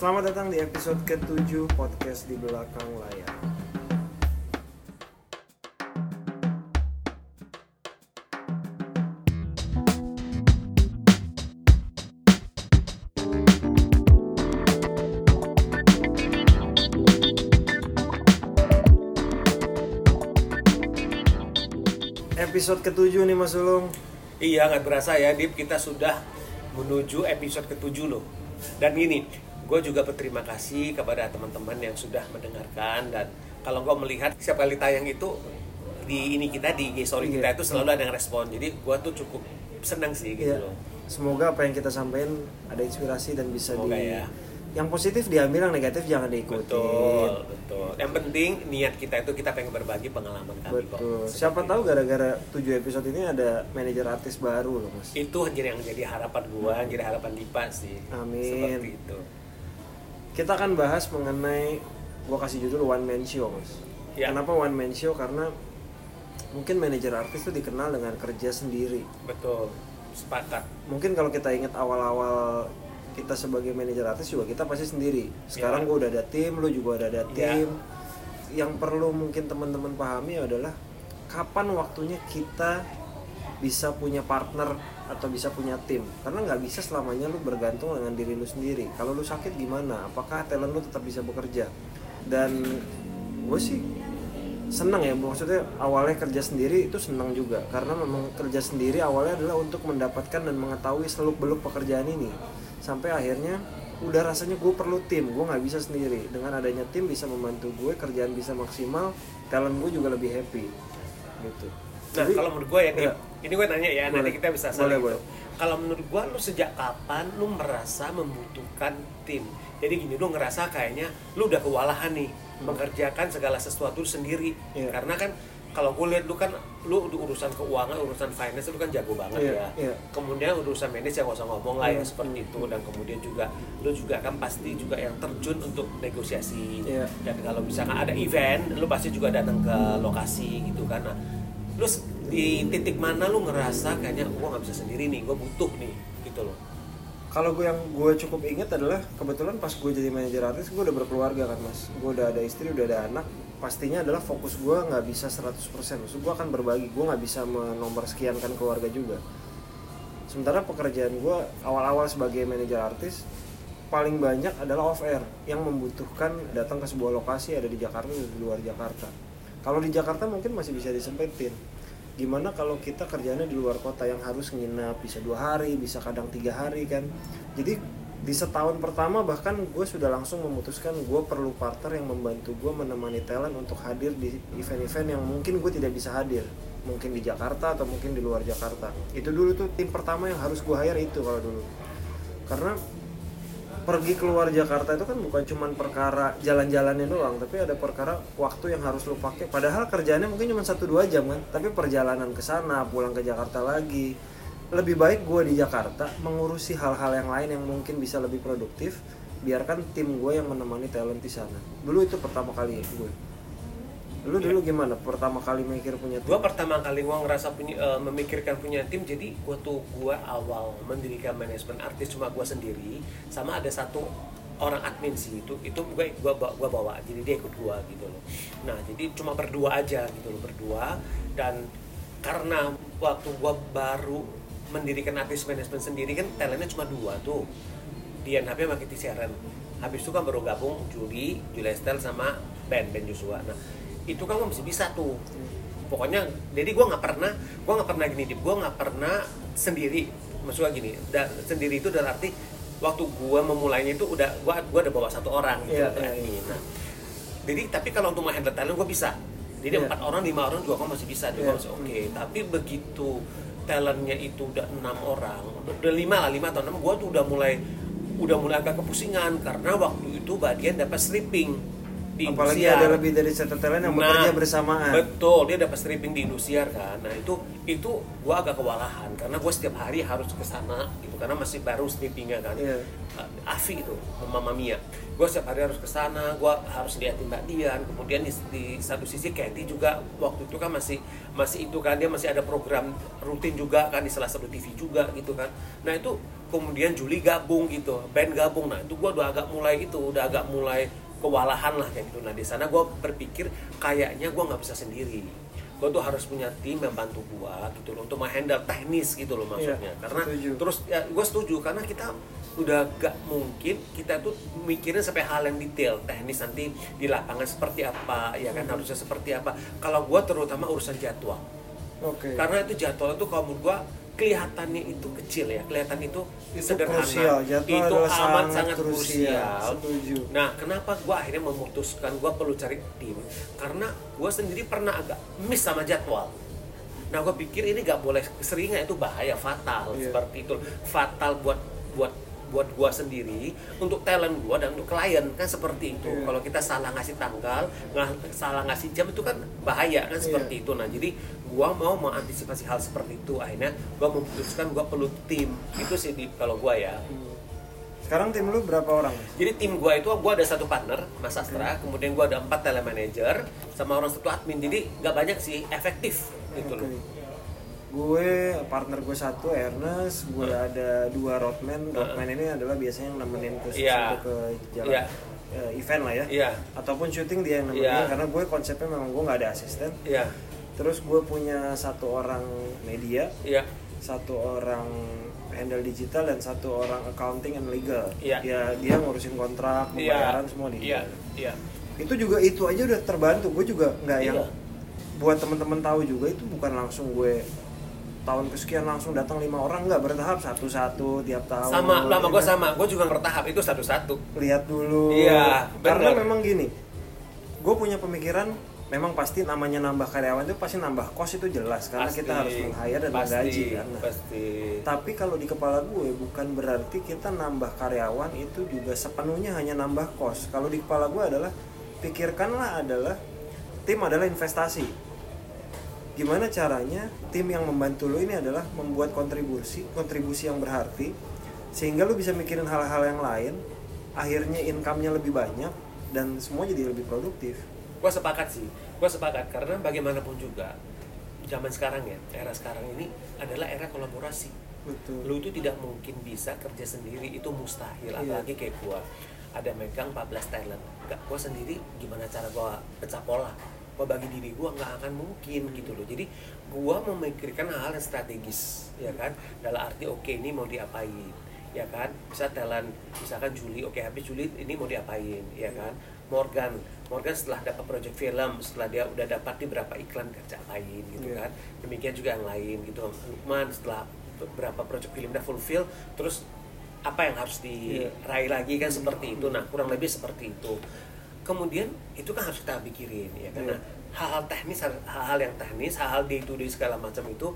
Selamat datang di episode ke-7 podcast di belakang layar. Episode ke-7 nih Mas Ulung. Iya nggak berasa ya Dip kita sudah menuju episode ketujuh loh dan gini gue juga berterima kasih kepada teman-teman yang sudah mendengarkan dan kalau gue melihat setiap kali tayang itu di ini kita di IG story kita Iya. itu selalu ada yang respon jadi gue tuh cukup senang sih gitu Iya. loh Semoga apa yang kita sampaikan ada inspirasi dan bisa Semoga di ya. yang positif diambil, yang negatif jangan diikuti. betul betul yang penting niat kita itu kita pengen berbagi pengalaman kami kok Betul. Seperti Siapa itu. tahu gara-gara 7 episode ini ada manajer artis baru loh, Mas. itu yang jadi harapan gue yang jadi harapan Dipa sih Amin. seperti itu Kita akan bahas mengenai gua kasih judul one man show, Mas. Ya. Kenapa one man show? Karena mungkin manajer artis itu dikenal dengan kerja sendiri. betul sepakat Mungkin kalau kita ingat awal-awal kita sebagai manajer artis juga kita pasti sendiri. Sekarang Ya. gua udah ada tim, lu juga udah ada Ya. tim. Yang perlu mungkin teman-teman pahami adalah kapan waktunya kita bisa punya partner atau bisa punya tim. Karena nggak bisa selamanya lu bergantung dengan diri lu sendiri. Kalau lu sakit gimana? Apakah talent lu tetap bisa bekerja? Dan gue sih senang ya maksudnya awalnya kerja sendiri itu senang juga. Karena memang kerja sendiri awalnya adalah untuk mendapatkan dan mengetahui seluk beluk pekerjaan ini. Sampai akhirnya udah rasanya gue perlu tim gue nggak bisa sendiri. Dengan adanya tim bisa membantu gue kerjaan bisa maksimal talent gue juga lebih happy. Gitu. Nah, Jadi- kalau menurut gue ya, Iya. Ini gue nanya ya, nanti Boleh. kita bisa Boleh, saling boleh. itu. Kalau menurut gue, lu sejak kapan lu merasa membutuhkan tim? Jadi gini, lu ngerasa kayaknya lu udah kewalahan nih mengerjakan segala sesuatu sendiri. Iya. Karena kan kalau gue lihat lu kan lu urusan keuangan, urusan finance lu kan jago banget Iya, ya. iya. Kemudian urusan medis ya nggak usah ngomong lah ya Hmm. seperti itu dan kemudian juga lu juga kan pasti juga yang terjun untuk negosiasi. Iya. Dan kalau misalkan ada event, lu pasti juga datang ke lokasi gitu kan. Nah, lu di titik mana lu ngerasa kayaknya gua nggak bisa sendiri nih, gua butuh nih gitu loh. Kalau gue yang gue cukup inget adalah kebetulan pas gue jadi manajer artis gue udah berkeluarga kan mas. Gue udah ada istri, udah ada anak Pastinya adalah fokus gue nggak bisa 100% Maksud gue akan berbagi, gue nggak bisa menomor sekiankan keluarga juga. Sementara pekerjaan gue awal-awal sebagai manajer artis Paling banyak adalah off air Yang membutuhkan datang ke sebuah lokasi ada di Jakarta di luar Jakarta. Kalau di Jakarta mungkin masih bisa disempetin gimana kalau kita kerjanya di luar kota yang harus nginap bisa dua hari bisa kadang tiga hari kan? Jadi di setahun pertama bahkan gue sudah langsung memutuskan gue perlu partner yang membantu gue menemani talent untuk hadir di event-event yang mungkin gue tidak bisa hadir. Mungkin di Jakarta atau mungkin di luar Jakarta. Itu dulu tuh tim pertama yang harus gue hire itu kalau dulu. Karena pergi keluar Jakarta itu kan bukan cuman perkara jalan-jalannya doang tapi ada perkara waktu yang harus lo pakai. Padahal kerjaannya mungkin cuma satu dua jam kan tapi perjalanan ke sana pulang ke Jakarta lagi. Lebih baik gue di Jakarta mengurusi hal-hal yang lain yang mungkin bisa lebih produktif biarkan tim gue yang menemani talent di sana. Dulu itu pertama kali gue lu dulu gimana? Pertama kali mikir punya tim? Gua pertama kali gua ngerasa punya eh, memikirkan punya tim, jadi gua tuh gua awal mendirikan manajemen artis cuma gua sendiri, sama ada satu orang admin sih itu itu gua gua gua bawa jadi dia ikut gua gitu loh. Nah jadi cuma berdua aja gitu loh berdua dan karena waktu gua baru mendirikan artis manajemen sendiri kan talentnya cuma dua tuh Dian HP sama Kitty Sharon. Habis itu kan baru gabung Juli Julia Estelle sama Ben Ben Joshua. Nah itu kan gua masih bisa tuh. Pokoknya jadi gua nggak pernah gua nggak pernah gini gua nggak pernah sendiri. Maksudnya gini da, sendiri itu dalam arti waktu gua memulainya itu udah gua gua udah bawa satu orang gitu Iya, loh, iya, admin. Nah, jadi tapi kalau untuk menghandle talent gua bisa. Jadi Iya. empat orang lima orang juga gua masih bisa juga Iya. masih oke. Tapi begitu talentnya itu udah enam orang udah lima lah lima atau enam gua tuh udah mulai udah mulai agak kepusingan. Karena waktu itu bagian dapat sleeping di apalagi Indosiar. ada lebih dari satu talent yang Nah, bekerja bersamaan Betul, dia dapat stripping di Indosiar kan. Nah, itu itu gua agak kewalahan karena gua setiap hari harus ke sana gitu karena masih baru strippingnya kan. Iya. Uh, Afi itu, Mama Mia. Gua setiap hari harus ke sana, gua harus liatin Mbak Dian. Kemudian di, di satu sisi Katy juga waktu itu kan masih masih itu kan dia masih ada program rutin juga kan di salah satu TV juga gitu kan. Nah, itu kemudian Juli gabung gitu, band gabung. Nah, itu gua udah agak mulai itu, udah agak mulai kewalahan lah kayak gitu. Nah di sana gue berpikir kayaknya gue nggak bisa sendiri. Gue tuh harus punya tim yang bantu gue gitu loh untuk menghandle teknis gitu loh maksudnya. Iya, karena setuju. terus ya gue setuju karena kita udah gak mungkin kita tuh mikirin sampai hal yang detail teknis nanti di lapangan seperti apa ya kan Hmm. harusnya seperti apa. Kalau gue terutama urusan jadwal oke karena itu jadwal itu kalau menurut gua kelihatannya itu kecil ya kelihatan itu, Itu sederhana krusial, itu amat sangat sangat krusial. Setuju. nah kenapa gua akhirnya memutuskan gua perlu cari tim karena gua sendiri pernah agak miss sama jadwal nah gua pikir ini gak boleh seringnya itu bahaya fatal Iya. seperti itu fatal buat buat buat gua sendiri untuk talent gua dan untuk klien kan seperti itu. Iya. kalau kita salah ngasih tanggal nggak salah ngasih jam itu kan bahaya kan Iya. seperti itu. Nah jadi gua mau mengantisipasi hal seperti itu. Akhirnya gua memutuskan gua perlu tim. Itu sih di, kalau gua ya. Sekarang tim lu berapa orang? Jadi tim gua itu gua ada satu partner Mas Astra. Kemudian gua ada empat talent manager sama orang satu admin. Jadi nggak banyak sih efektif gitu Oke. loh gue partner gue satu Ernest gue ada dua roadman roadman ini adalah biasanya yang nemenin ke Iya. ke jalan Iya. eh, event lah ya. Iya. Ataupun syuting dia yang nemenin Iya. karena gue konsepnya memang gue nggak ada asisten. Iya. Terus gue punya satu orang media iya. satu orang handle digital dan satu orang accounting and legal. Iya. ya dia ngurusin kontrak iya. pembayaran semua di iya. iya. Itu juga itu aja udah terbantu. Gue juga nggak yang Iya. buat temen-temen tahu juga itu bukan langsung gue tahun kesekian langsung datang lima orang nggak bertahap satu-satu tiap tahun sama lama ya gua kan? sama gua juga bertahap itu satu-satu lihat dulu Iya, karena bener. memang gini gue punya pemikiran memang pasti namanya nambah karyawan itu pasti nambah kos itu jelas karena Pasti, kita harus meng-hire dan pasti, menggaji kan Nah, pasti tapi kalau di kepala gue bukan berarti kita nambah karyawan itu juga sepenuhnya hanya nambah kos. Kalau di kepala gue adalah pikirkanlah adalah tim adalah investasi. Gimana caranya tim yang membantu lo ini adalah membuat kontribusi, kontribusi yang berarti sehingga lo bisa mikirin hal-hal yang lain, akhirnya income-nya lebih banyak dan semua jadi lebih produktif. gue sepakat sih gue sepakat karena bagaimanapun juga zaman sekarang ya era sekarang ini adalah era kolaborasi Betul. lu itu tidak mungkin bisa kerja sendiri itu mustahil Iya. apalagi kayak gua ada megang 14 talent gak gua sendiri gimana cara gua pecah pola bagi diri gua nggak akan mungkin gitu loh. Jadi gua memikirkan hal yang strategis ya kan? Dalam arti oke ini mau diapain ya kan? Bisa talent misalkan Juli oke habis Juli ini mau diapain ya kan? Morgan Morgan setelah dapat project film setelah dia udah dapat di berapa iklan kerja apain gitu Iya. kan? Demikian juga yang lain gitu Lukman setelah beberapa project film udah fulfill terus apa yang harus diraih lagi kan seperti itu. Nah kurang lebih seperti itu kemudian itu kan harus kita pikirin ya karena Iya. hal-hal teknis hal-hal yang teknis hal-hal day to day segala macam itu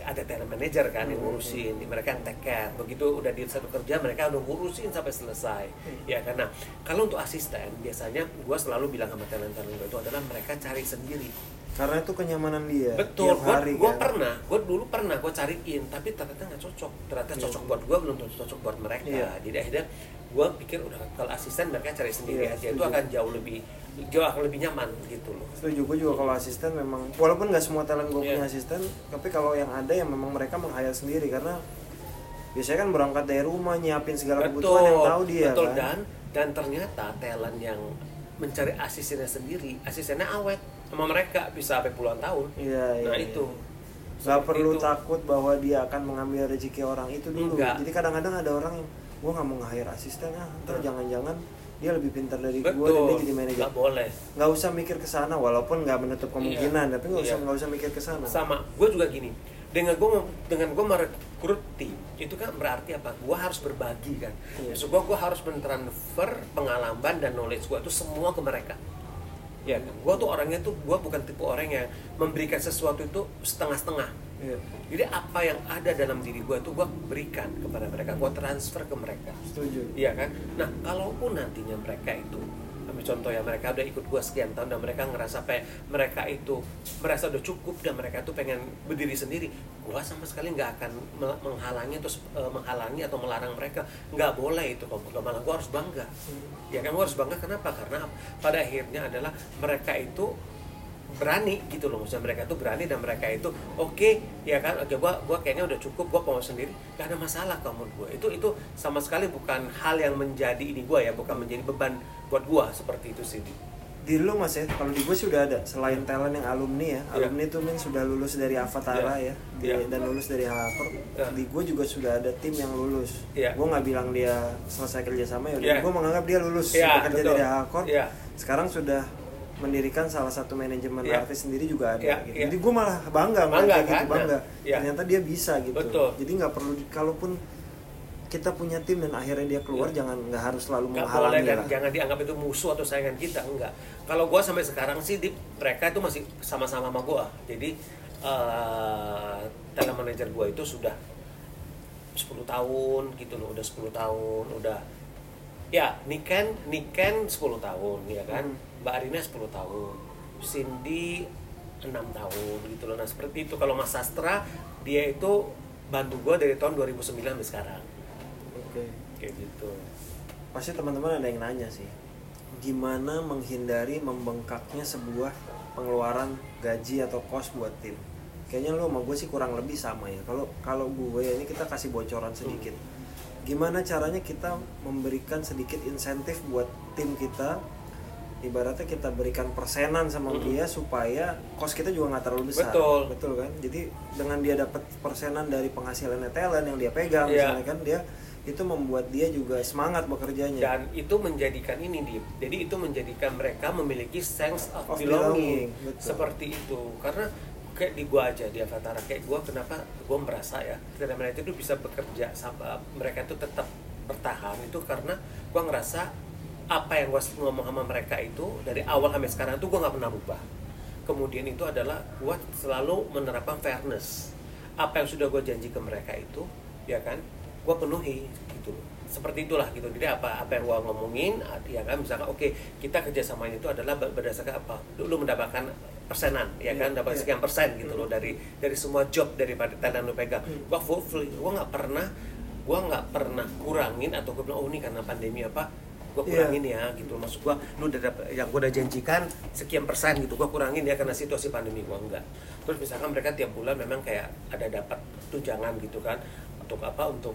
ada talent manager kan yang ngurusin mereka yang take care. Begitu udah di satu kerja mereka udah ngurusin sampai selesai ya karena kalau untuk asisten biasanya gua selalu bilang sama talent talent gue itu adalah mereka cari sendiri Karena itu kenyamanan dia. Betul, tiap hari gua kan. pernah, gua dulu pernah gua cariin, tapi ternyata nggak cocok. Ternyata Iya. cocok buat gua belum tentu cocok buat mereka. Iya. Jadi akhirnya gua pikir udah kalau asisten mereka cari sendiri Iya, aja, itu setuju. akan jauh lebih jauh akan lebih nyaman gitu loh. setuju gue juga kalau asisten memang walaupun nggak semua talent gue Iya. punya asisten tapi kalau yang ada yang memang mereka meng-hire sendiri karena biasanya kan berangkat dari rumah nyiapin segala kebutuhan yang tahu dia betul kan dan dan ternyata talent yang mencari asistennya sendiri, asistennya awet sama mereka bisa sampai puluhan tahun. iya Nah iya, itu. nggak perlu itu. takut bahwa dia akan mengambil rezeki orang itu dulu Enggak. jadi kadang-kadang ada orang yang gue nggak mau nge-hire asisten ah ntar Hmm. jangan-jangan dia lebih pintar dari gue dan dia jadi manajer Nggak boleh. nggak usah mikir ke sana walaupun nggak menutup kemungkinan tapi nggak usah Iya. nggak usah mikir ke sana sama gue juga gini dengan gue dengan gue merekrut tim itu kan berarti apa gue harus berbagi kan Iya. maksud gue gue harus mentransfer pengalaman dan knowledge gue itu semua ke mereka ya kan gue tuh orangnya tuh gue bukan tipe orang yang memberikan sesuatu itu setengah-setengah. Iya, jadi apa yang ada dalam diri gue tuh gue berikan kepada mereka gue transfer ke mereka. Setuju. Iya kan? Nah, kalaupun nantinya mereka itu contoh ya mereka udah ikut gua sekian tahun dan mereka ngerasa apa mereka itu merasa udah cukup dan mereka tuh pengen berdiri sendiri gua sama sekali nggak akan menghalangi atau eh, menghalangi atau melarang mereka. Nggak boleh itu kok malah gua harus bangga. Ya kan gua harus bangga. Kenapa? Karena pada akhirnya adalah mereka itu berani gitu loh maksudnya mereka tuh berani dan mereka itu oke ya kan oke gua gua kayaknya udah cukup gua mau sendiri gak ada masalah kamu gua itu itu sama sekali bukan hal yang menjadi ini gua ya bukan menjadi beban buat gua seperti itu sih Di. lu mas ya kalau di gue sih udah ada selain talent yang alumni ya Iya. alumni tuh min sudah lulus dari Avatara Iya. ya di- Iya. dan lulus dari Harvard Iya. di gue juga sudah ada tim yang lulus Iya. gue nggak bilang dia selesai kerja sama ya udah Iya. gue menganggap dia lulus Iya, bekerja dari Harvard Iya. sekarang sudah mendirikan salah satu manajemen Iya. artis sendiri juga ada Iya, gitu. iya. jadi gue malah bangga, Bangga, gitu kan? bangga Iya. ternyata dia bisa gitu Betul. jadi nggak perlu kalaupun kita punya tim dan akhirnya dia keluar Iya. jangan nggak harus selalu boleh menghalangi dan lah jangan dianggap itu musuh atau saingan kita enggak kalau gua sampai sekarang sih di, mereka itu masih sama-sama sama gua jadi eh talent manager gua itu sudah 10 tahun gitu loh udah 10 tahun udah ya Niken Niken 10 tahun ya kan Hmm. Mbak Arina 10 tahun Cindy 6 tahun gitu loh. Nah seperti itu. Kalau Mas Sastra dia itu bantu gua dari tahun 2009 sampai sekarang. Oke. Kayak gitu. Pasti teman-teman ada yang nanya sih gimana menghindari membengkaknya sebuah pengeluaran gaji atau kos buat tim? Kayaknya lo sama gue sih kurang lebih sama ya. Kalau kalau gue ya ini kita kasih bocoran sedikit. Gimana caranya kita memberikan sedikit insentif buat tim kita ibaratnya kita berikan persenan sama Mm-mm. dia supaya kos kita juga nggak terlalu besar Betul. betul kan jadi dengan dia dapat persenan dari penghasilannya talent yang dia pegang Iya. misalnya kan dia itu membuat dia juga semangat bekerjanya dan itu menjadikan ini Dip. jadi itu menjadikan mereka memiliki sense of, Of belonging, belonging, betul. seperti itu karena kayak di gua aja di Avatar kayak gua kenapa gua merasa ya tidak manajer itu bisa bekerja sama mereka itu tetap bertahan itu karena gua ngerasa apa yang gua ngomong sama mereka itu dari awal sampai sekarang itu gua nggak pernah berubah kemudian itu adalah gua selalu menerapkan fairness. Apa yang sudah gue janji ke mereka itu ya kan gue penuhi gitu loh. Seperti itulah gitu. Jadi apa apa yang gue ngomongin ya kan misalkan oke kita kerjasamanya itu adalah ber- berdasarkan apa? Lu mendapatkan persenan ya kan Iya, dapat iya. sekian persen gitu loh dari dari semua job daripada talent lu pegang. Hmm. gue full gue nggak pernah gue nggak pernah kurangin atau gue bilang oh ini karena pandemi apa gue Iya. kurangin ya gitu. Maksud gue lu udah dapet, yang gue udah janjikan sekian persen gitu gue kurangin ya karena situasi pandemi gue enggak. Terus misalkan mereka tiap bulan memang kayak ada dapat tunjangan gitu kan untuk apa untuk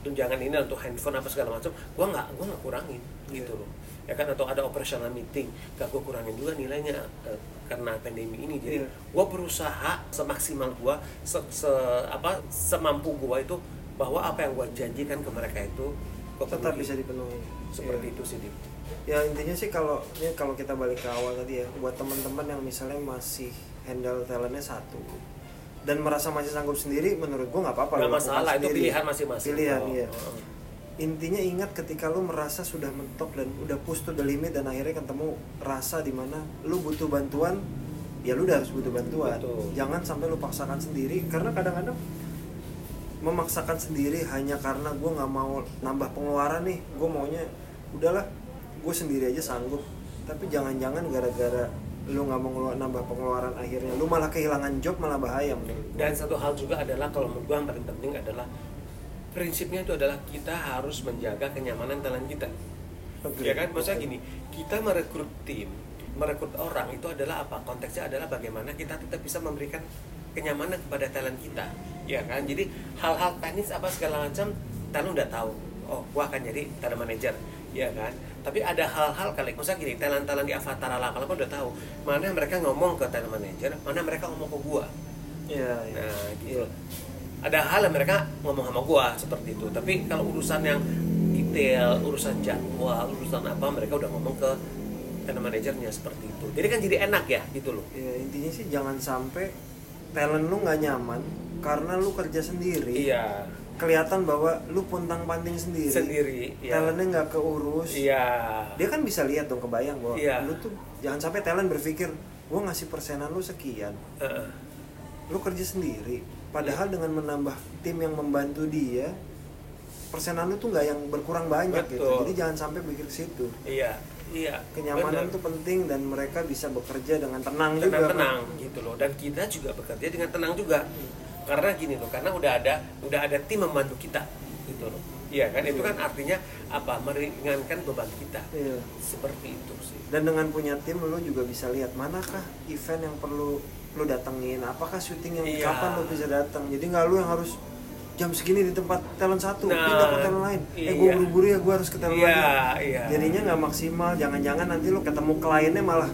tunjangan ini untuk handphone apa segala macam gue nggak gue nggak kurangin gitu loh. Ya kan atau ada operational meeting gak gue kurangin juga nilainya eh, karena pandemi ini. Jadi Iya. gue berusaha semaksimal gue se, se- apa semampu gue itu bahwa apa yang gue janjikan ke mereka itu tetap bisa dipenuhi seperti Iya. itu sih Dim. ya intinya sih kalau ini kalau kita balik ke awal tadi ya buat teman-teman yang misalnya masih handle talentnya satu dan merasa masih sanggup sendiri menurut gua nggak apa-apa Nggak masalah itu sendiri. pilihan masing-masing pilihan Oh, iya oh. intinya ingat ketika lu merasa sudah mentok dan udah push to the limit dan akhirnya ketemu rasa di mana lu butuh bantuan ya lu udah harus butuh bantuan Betul. jangan sampai lu paksakan sendiri karena kadang-kadang memaksakan sendiri hanya karena gue nggak mau nambah pengeluaran nih. Gue maunya udahlah gue sendiri aja sanggup. Tapi jangan-jangan gara-gara lu nggak mau ngelu- nambah pengeluaran akhirnya lu malah kehilangan job malah bahaya menurut gue. dan satu hal juga adalah kalau menurut gue yang paling penting adalah prinsipnya itu adalah kita harus menjaga kenyamanan talent kita. Oke. ya kan? Maksudnya gini kita merekrut tim merekrut orang itu adalah apa? Konteksnya adalah bagaimana kita tetap bisa memberikan kenyamanan kepada talent kita ya kan jadi hal-hal teknis apa segala macam talent udah tahu oh gua akan jadi talent manager ya kan tapi ada hal-hal kali misalnya gini talent-talent di Avatar ala kalau udah tahu mana mereka ngomong ke talent manager mana mereka ngomong ke gua Iya, iya. Nah, gitu. Iya. Ada hal yang mereka ngomong sama gua seperti itu. Tapi kalau urusan yang detail, urusan jadwal, urusan apa mereka udah ngomong ke talent manajernya seperti itu. Jadi kan jadi enak ya gitu loh. Ya, intinya sih jangan sampai talent lu nggak nyaman karena lu kerja sendiri. Iya. Kelihatan bahwa lu puntang panting sendiri. Sendiri. Iya. Talentnya nggak keurus. Iya. Dia kan bisa lihat dong kebayang bahwa Iya. lu tuh jangan sampai talent berpikir gua ngasih persenan lu sekian. Heeh. Lu kerja sendiri. Padahal dengan menambah tim yang membantu dia persenan lu tuh nggak yang berkurang banyak gitu. Betul. Jadi jangan sampai pikir ke situ. Iya. Iya kenyamanan bener. tuh penting dan mereka bisa bekerja dengan tenang, juga tenang kan? tenang gitu loh. Dan kita juga bekerja dengan tenang juga. Karena gini loh karena udah ada udah ada tim membantu kita gitu loh. Iya kan? Itu kan artinya apa? Meringankan beban kita. Iya. seperti itu sih. Dan dengan punya tim lo juga bisa lihat manakah event yang perlu lo datengin? Apakah syuting yang Iya. kapan lo bisa datang jadi nggak lo yang harus jam segini di tempat talent satu Nah, pindah ke talent lain. Eh iya. gue buru-buru ya gue harus ke talent Iya, lain. iya. jadinya nggak maksimal jangan-jangan nanti lo ketemu kliennya malah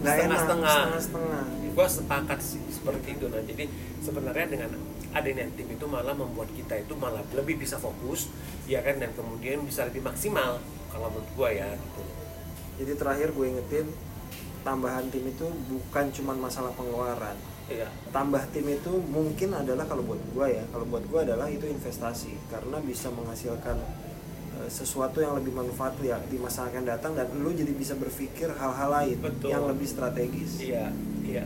nggak enak. Setengah-setengah. setengah-setengah. Gue sepakat sih seperti itu. Nah jadi sebenarnya dengan adanya tim itu malah membuat kita itu malah lebih bisa fokus ya kan dan kemudian bisa lebih maksimal kalau menurut gue ya gitu. Jadi terakhir gue ingetin tambahan tim itu bukan cuma masalah pengeluaran iya. Tambah tim itu mungkin adalah kalau buat gua ya kalau buat gua adalah itu investasi. Karena bisa menghasilkan eh, sesuatu yang lebih manfaat ya di masa akan datang dan lu jadi bisa berpikir hal-hal lain Betul. yang lebih strategis. Iya iya.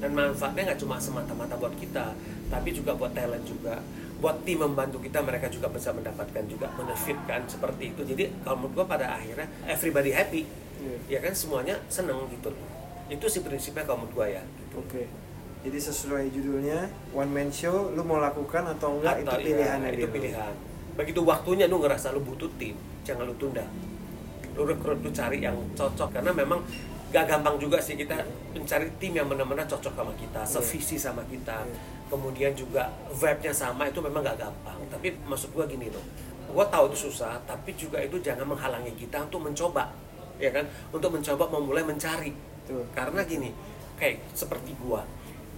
Dan manfaatnya nggak cuma semata-mata buat kita tapi juga buat talent juga. Buat tim membantu kita mereka juga bisa mendapatkan juga benefit kan seperti itu. Jadi kalau menurut gua pada akhirnya everybody happy. Iya. ya kan semuanya seneng gitu. Loh itu sih prinsipnya kalau menurut gua ya. Gitu. oke jadi sesuai judulnya one man show lu mau lakukan atau enggak Atau itu iya, pilihannya itu dia. pilihan. Begitu waktunya lu ngerasa lu butuh tim jangan lu tunda. Lu rekrut lu cari yang cocok karena memang gak gampang juga sih kita mencari tim yang benar-benar cocok sama kita sevisi sama kita. Iya. kemudian juga vibe-nya sama itu memang gak gampang. Tapi maksud gua gini loh gua tahu itu susah tapi juga itu jangan menghalangi kita untuk mencoba ya kan? Untuk mencoba memulai mencari. Tuh. karena gini kayak seperti gua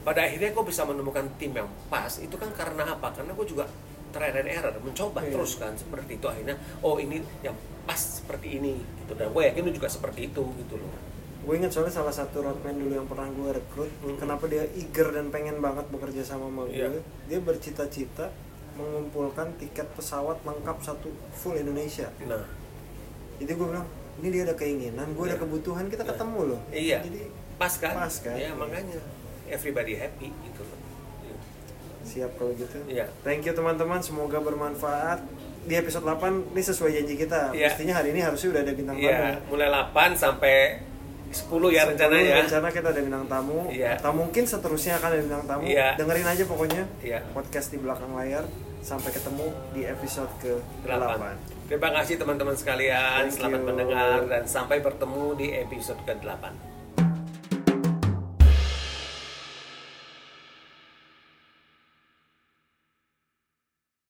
pada akhirnya gua bisa menemukan tim yang pas itu kan karena apa karena gua juga trial and error mencoba Iya. terus kan seperti itu akhirnya oh ini yang pas seperti ini gitu dan gue yakin lu juga seperti itu gitu loh gue ingat soalnya salah satu roadman dulu yang pernah gue rekrut Hmm. kenapa dia eager dan pengen banget bekerja sama sama gue Iya. dia bercita-cita mengumpulkan tiket pesawat lengkap satu full Indonesia nah jadi gue bilang ini dia ada keinginan gue ada Iya. kebutuhan kita Iya. ketemu loh iya jadi pas kan pas kan? ya makanya everybody happy gitu loh Iya. siap kalau gitu Iya. thank you teman-teman semoga bermanfaat di episode 8 ini sesuai janji kita Iya. mestinya hari ini harusnya udah ada bintang tamu Iya, mulai 8 sampai 10 ya 10 rencananya. rencana kita ada bintang tamu Iya. atau mungkin seterusnya akan ada bintang tamu Iya. dengerin aja pokoknya Iya. podcast di belakang layar sampai ketemu di episode ke 8. 8 Terima kasih teman-teman sekalian, Thank selamat you. mendengar dan sampai bertemu di episode ke-8.